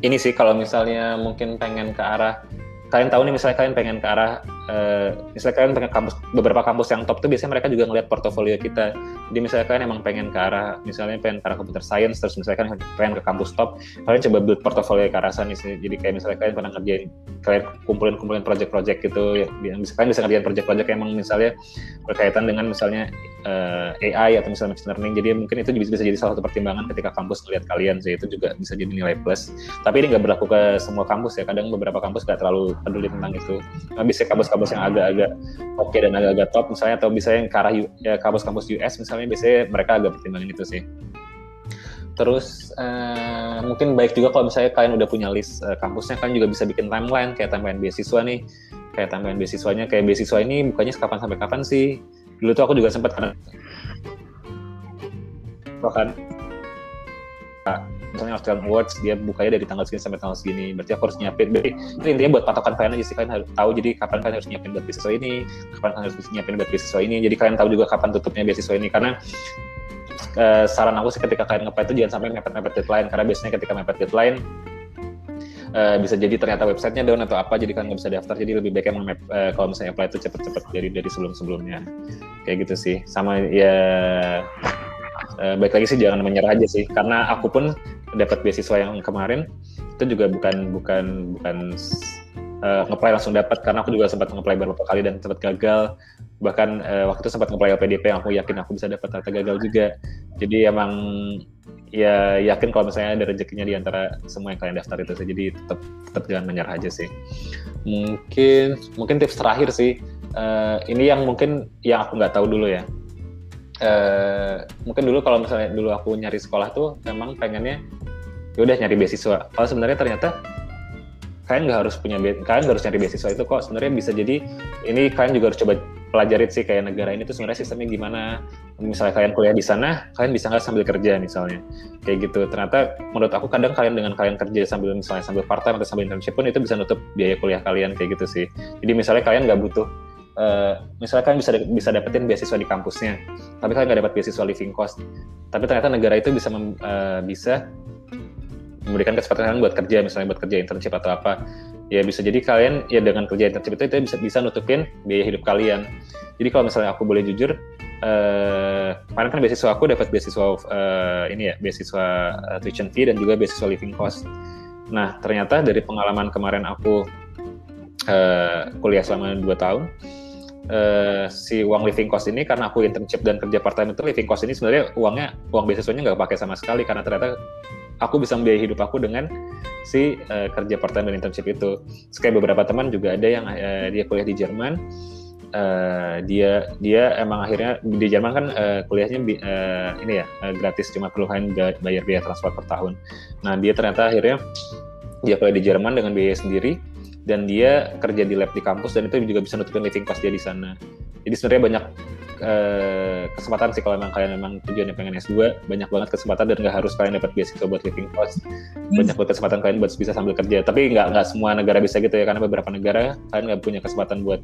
Speaker 4: ini sih kalau misalnya mungkin pengen ke arah kalian tahu nih misalnya kalian pengen ke arah uh, misalnya kalian pengen kampus beberapa kampus yang top tuh biasanya mereka juga ngeliat portofolio kita jadi misalnya kalian emang pengen ke arah misalnya pengen ke arah computer science terus misalnya kalian pengen ke kampus top kalian coba build portofolio ke arah sana jadi kayak misalnya kalian pernah ngerjain kalian kumpulin kumpulin project-project gitu yang bisa kalian bisa ngerjain project-project emang misalnya berkaitan dengan misalnya uh, eh, AI atau misalnya machine learning. Jadi mungkin itu bisa, bisa jadi salah satu pertimbangan ketika kampus melihat kalian sih. Itu juga bisa jadi nilai plus. Tapi ini nggak berlaku ke semua kampus ya. Kadang beberapa kampus nggak terlalu peduli tentang itu. Nah, bisa kampus-kampus yang agak-agak oke okay dan agak-agak top misalnya atau misalnya yang ke arah ya, kampus-kampus US misalnya biasanya mereka agak pertimbangin itu sih. Terus uh, mungkin baik juga kalau misalnya kalian udah punya list uh, kampusnya kan juga bisa bikin timeline kayak timeline beasiswa nih. Kayak timeline beasiswanya kayak beasiswa ini bukannya kapan sampai kapan sih? Dulu tuh aku juga sempat karena bahkan misalnya Australian Awards dia bukanya dari tanggal segini sampai tanggal segini. Berarti aku harus nyiapin. Jadi itu intinya buat patokan kalian aja sih. Kalian harus tahu jadi kapan kalian harus nyiapin buat beasiswa ini kapan kalian harus nyiapin buat beasiswa ini. Jadi kalian tahu juga kapan tutupnya beasiswa ini. Karena uh, saran aku sih ketika kalian ngeplay itu jangan sampai mepet-mepet deadline. Karena biasanya ketika mepet deadline uh, bisa jadi ternyata websitenya down atau apa jadi kalian nggak bisa daftar. Jadi lebih baik emang map, uh, kalau misalnya apply itu cepet-cepet dari dari sebelum-sebelumnya. Kayak gitu sih. Sama ya uh, baik lagi sih jangan menyerah aja sih. Karena aku pun dapat beasiswa yang kemarin itu juga bukan bukan bukan uh, ngeplay langsung dapat karena aku juga sempat ngeplay beberapa kali dan sempat gagal. Bahkan uh, waktu itu sempat ngeplay LPDP yang aku yakin aku bisa dapat ternyata gagal juga. Jadi emang ya yakin kalau misalnya ada rezekinya di antara semua yang kalian daftar itu sih. Jadi tetap tetap jangan menyerah aja sih. Mungkin mungkin tips terakhir sih. Uh, ini yang mungkin yang aku nggak tahu dulu ya uh, mungkin dulu kalau misalnya dulu aku nyari sekolah tuh memang pengennya ya udah nyari beasiswa. Kalau sebenarnya ternyata kalian nggak harus punya kalian nggak harus nyari beasiswa itu kok. Sebenarnya bisa jadi ini kalian juga harus coba pelajari sih kayak negara ini tuh sebenarnya sistemnya gimana. Misalnya kalian kuliah di sana kalian bisa nggak sambil kerja misalnya? Kayak gitu. Ternyata menurut aku kadang kalian dengan kalian kerja sambil misalnya sambil part time atau sambil internship pun itu bisa nutup biaya kuliah kalian kayak gitu sih. Jadi misalnya kalian nggak butuh uh, misalnya kalian bisa bisa dapetin beasiswa di kampusnya tapi kalian nggak dapat beasiswa living cost. Tapi ternyata negara itu bisa mem, uh, bisa memberikan kesempatan buat kerja misalnya buat kerja internship atau apa. Ya bisa jadi kalian ya dengan kerja internship itu, itu bisa bisa nutupin biaya hidup kalian. Jadi kalau misalnya aku boleh jujur uh, kemarin kan beasiswa aku dapat beasiswa uh, ini ya beasiswa uh, tuition fee dan juga beasiswa living cost. Nah ternyata dari pengalaman kemarin aku uh, kuliah selama 2 tahun uh, si uang living cost ini karena aku internship dan kerja part time itu living cost ini sebenarnya uangnya uang beasiswanya nggak pakai sama sekali karena ternyata aku bisa membiayai hidup aku dengan si uh, kerja part time dan internship itu. Sekali beberapa teman juga ada yang uh, dia kuliah di Jerman. Uh, dia dia emang akhirnya di Jerman kan uh, kuliahnya uh, ini ya uh, gratis cuma perlu hanya bayar biaya transport per tahun. Nah dia ternyata akhirnya dia kuliah di Jerman dengan biaya sendiri dan dia kerja di lab di kampus dan itu juga bisa nutupin living cost dia di sana. Jadi sebenarnya banyak eh, kesempatan sih kalau memang kalian memang tujuannya pengen S2 banyak banget kesempatan dan nggak harus kalian dapat beasiswa buat living cost. Banyak buat kesempatan kalian buat bisa sambil kerja. Tapi nggak nggak semua negara bisa gitu ya karena beberapa negara kalian nggak punya kesempatan buat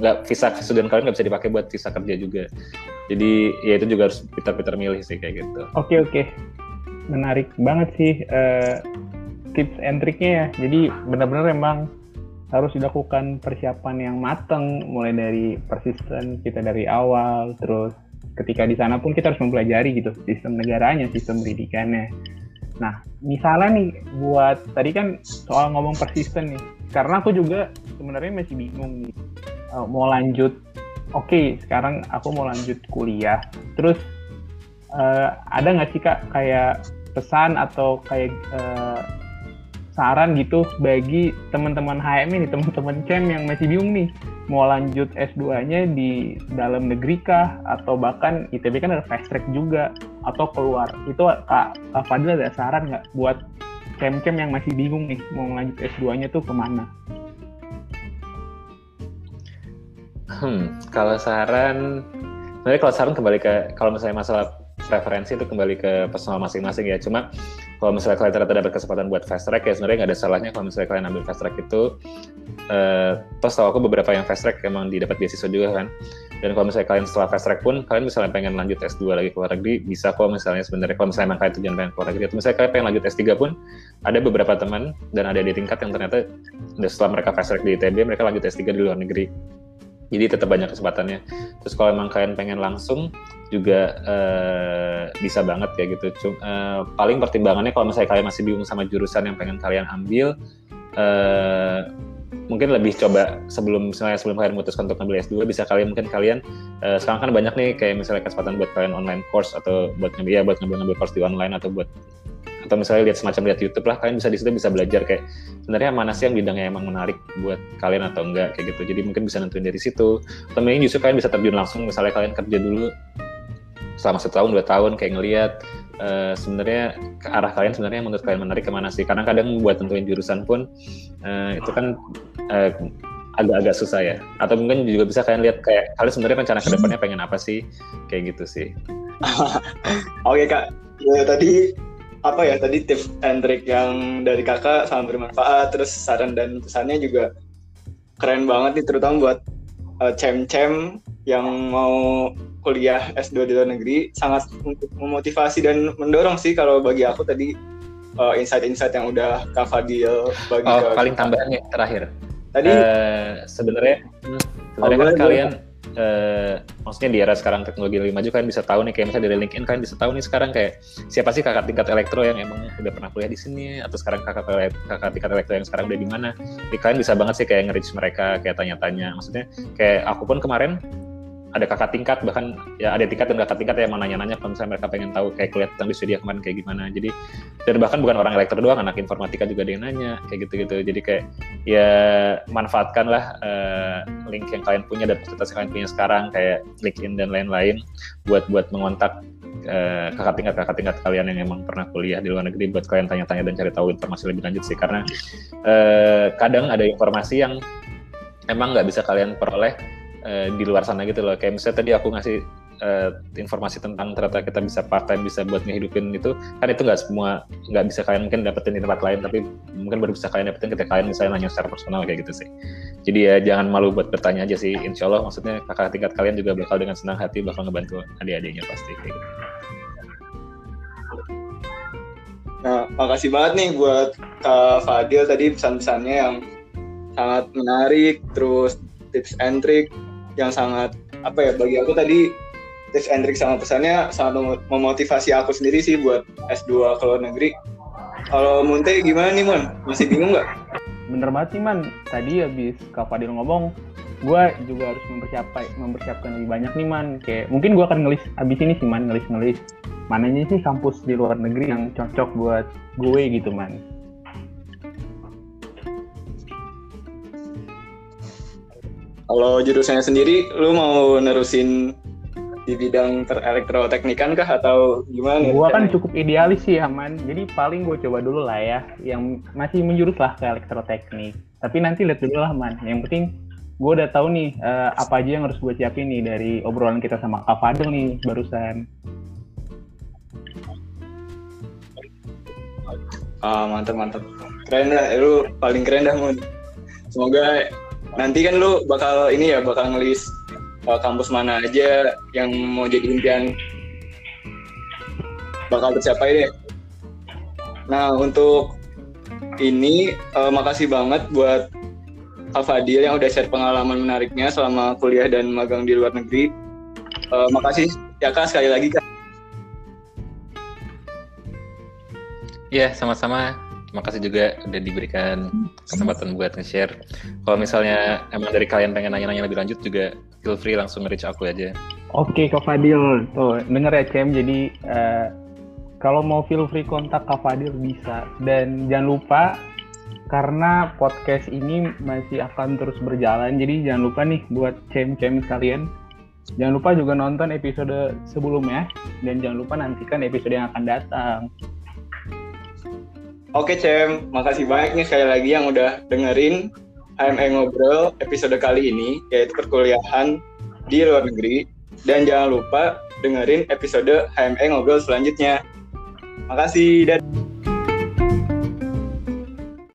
Speaker 4: nggak visa student kalian nggak bisa dipakai buat visa kerja juga. Jadi ya itu juga harus pintar-pintar milih sih kayak gitu.
Speaker 3: Oke oke, menarik banget sih eh, tips and triknya ya. Jadi benar-benar emang harus dilakukan persiapan yang matang, mulai dari persisten kita dari awal, terus ketika di sana pun kita harus mempelajari gitu sistem negaranya, sistem pendidikannya. Nah, misalnya nih buat tadi kan soal ngomong persisten nih, karena aku juga sebenarnya masih bingung nih eh, mau lanjut. Oke, sekarang aku mau lanjut kuliah, terus eh, ada nggak sih kak kayak pesan atau kayak eh, saran gitu bagi teman-teman HM ini, teman-teman CEM yang masih bingung nih mau lanjut S2-nya di dalam negeri kah atau bahkan ITB kan ada fast track juga atau keluar. Itu Kak, Kak Fadil ada saran nggak buat CEM-CEM yang masih bingung nih mau lanjut S2-nya tuh ke mana?
Speaker 4: Hmm, kalau saran, sebenarnya kalau saran kembali ke kalau misalnya masalah preferensi itu kembali ke personal masing-masing ya. Cuma kalau misalnya kalian ternyata dapat kesempatan buat fast track ya sebenarnya nggak ada salahnya kalau misalnya kalian ambil fast track itu. Eh, terus tahu aku beberapa yang fast track emang didapat beasiswa juga kan. Dan kalau misalnya kalian setelah fast track pun kalian misalnya pengen lanjut S2 lagi ke luar negeri bisa kok misalnya sebenarnya kalau misalnya emang kalian tujuan pengen ke luar negeri atau misalnya kalian pengen lanjut S3 pun ada beberapa teman dan ada di tingkat yang ternyata setelah mereka fast track di ITB mereka lanjut S3 di luar negeri jadi tetap banyak kesempatannya. Terus kalau emang kalian pengen langsung juga eh, bisa banget kayak gitu. Cuma, eh, paling pertimbangannya kalau misalnya kalian masih bingung sama jurusan yang pengen kalian ambil eh, mungkin lebih coba sebelum misalnya sebelum kalian memutuskan untuk ngambil S2 bisa kalian mungkin kalian eh, sekarang kan banyak nih kayak misalnya kesempatan buat kalian online course atau buat ngambil ya buat ngambil ngambil course di online atau buat atau misalnya lihat semacam lihat YouTube lah kalian bisa di situ bisa belajar kayak sebenarnya mana sih yang bidangnya emang menarik buat kalian atau enggak? Kayak gitu. Jadi mungkin bisa nentuin dari situ. Atau mungkin justru kalian bisa terjun langsung misalnya kalian kerja dulu selama satu tahun dua tahun kayak ngelihat eh, sebenarnya ke arah kalian sebenarnya menurut kalian menarik ke mana sih. Karena kadang buat tentuin jurusan pun eh, itu kan eh, agak-agak susah ya. Atau mungkin juga bisa kalian lihat kayak kalian sebenarnya rencana ke depannya pengen apa sih? Kayak gitu sih.
Speaker 2: Oke kak, ya, tadi apa ya tadi tips and trick yang dari kakak sangat bermanfaat, terus saran dan pesannya juga keren banget nih, terutama buat uh, cem-cem yang mau kuliah S2 di luar negeri, sangat untuk memotivasi dan mendorong sih kalau bagi aku tadi uh, insight-insight yang udah Kak Fadil bagi
Speaker 4: oh
Speaker 2: ke
Speaker 4: paling tambahannya terakhir.
Speaker 2: Tadi?
Speaker 4: Eh, sebenarnya sebenarnya
Speaker 2: Oh,
Speaker 4: kan kalian eh, maksudnya di era sekarang teknologi lebih maju kalian bisa tahu nih kayak misalnya dari LinkedIn kalian bisa tahu nih sekarang kayak siapa sih kakak tingkat elektro yang emang udah pernah kuliah di sini atau sekarang kakak kakak tingkat elektro yang sekarang udah di mana. Jadi kalian bisa banget sih kayak nge-reach mereka kayak tanya-tanya. Maksudnya kayak aku pun kemarin ada kakak tingkat bahkan ya ada tingkat dan kakak tingkat yang mau nanya-nanya kalau misalnya mereka pengen tahu kayak kuliah tentang di dia kemarin kayak gimana. Jadi dan bahkan bukan orang elektro doang anak informatika juga yang nanya kayak gitu-gitu. Jadi kayak ya manfaatkanlah eh, link yang kalian punya dan fasilitas yang kalian punya sekarang kayak LinkedIn dan lain-lain buat buat mengontak eh, kakak tingkat kakak tingkat kalian yang emang pernah kuliah di luar negeri buat kalian tanya-tanya dan cari tahu informasi lebih lanjut sih. Karena eh, kadang ada informasi yang emang nggak bisa kalian peroleh eh, di luar sana gitu loh. Kayak misalnya tadi aku ngasih eh, informasi tentang ternyata kita bisa part time bisa buat ngehidupin itu kan itu nggak semua nggak bisa kalian mungkin dapetin di tempat lain tapi mungkin baru bisa kalian dapetin ketika kalian misalnya nanya secara personal kayak gitu sih. Jadi ya jangan malu buat bertanya aja sih. Insya Allah maksudnya kakak tingkat kalian juga bakal dengan senang hati bakal ngebantu adik-adiknya pasti kayak gitu.
Speaker 2: Nah, makasih banget nih buat Kak Fadil tadi pesan-pesannya yang sangat menarik, terus tips and trick yang sangat apa ya bagi aku tadi tips and trick sama pesannya sangat mem- memotivasi aku sendiri sih buat S2 ke luar negeri. Kalau Munte gimana nih Mon? Masih bingung nggak?
Speaker 3: Bener banget nih man, tadi habis Kak Fadil ngomong, gue juga harus mempersiapkan mempersiapkan lebih banyak nih man. Kayak mungkin gue akan ngelis abis ini sih man ngelis-ngelis mananya sih kampus di luar negeri yang cocok buat gue gitu man.
Speaker 2: Kalau jurusannya sendiri, lu mau nerusin di bidang terelektroteknikan kah atau gimana?
Speaker 3: Gua kan cukup idealis sih aman, jadi paling gue coba dulu lah ya, yang masih menjurus lah ke elektroteknik. Tapi nanti lihat dulu lah man. Yang penting gue udah tahu nih uh, apa aja yang harus gue siapin nih dari obrolan kita sama Kak nih barusan.
Speaker 2: Ah mantap mantap. Keren dah, lu paling keren dah Mun. Semoga nanti kan lu bakal ini ya bakal ngelis uh, kampus mana aja yang mau jadi impian bakal tercapai deh. Nah untuk ini uh, makasih banget buat Kak yang udah share pengalaman menariknya selama kuliah dan magang di luar negeri. Uh, makasih ya Kak sekali lagi Kak.
Speaker 4: Iya, sama-sama. Makasih juga udah diberikan kesempatan buat nge-share. Kalau misalnya emang dari kalian pengen nanya-nanya lebih lanjut juga feel free langsung nge-reach aku aja.
Speaker 3: Oke Kak Fadil, tuh denger ya Cem, jadi uh, kalau mau feel free kontak Kak Fadil bisa. Dan jangan lupa karena podcast ini masih akan terus berjalan, jadi jangan lupa nih buat Cem-Cem sekalian. Jangan lupa juga nonton episode sebelumnya dan jangan lupa nantikan episode yang akan datang.
Speaker 2: Oke Cem, makasih banyak nih sekali lagi yang udah dengerin HME Ngobrol episode kali ini, yaitu perkuliahan di luar negeri. Dan jangan lupa dengerin episode HME Ngobrol selanjutnya. Makasih, dan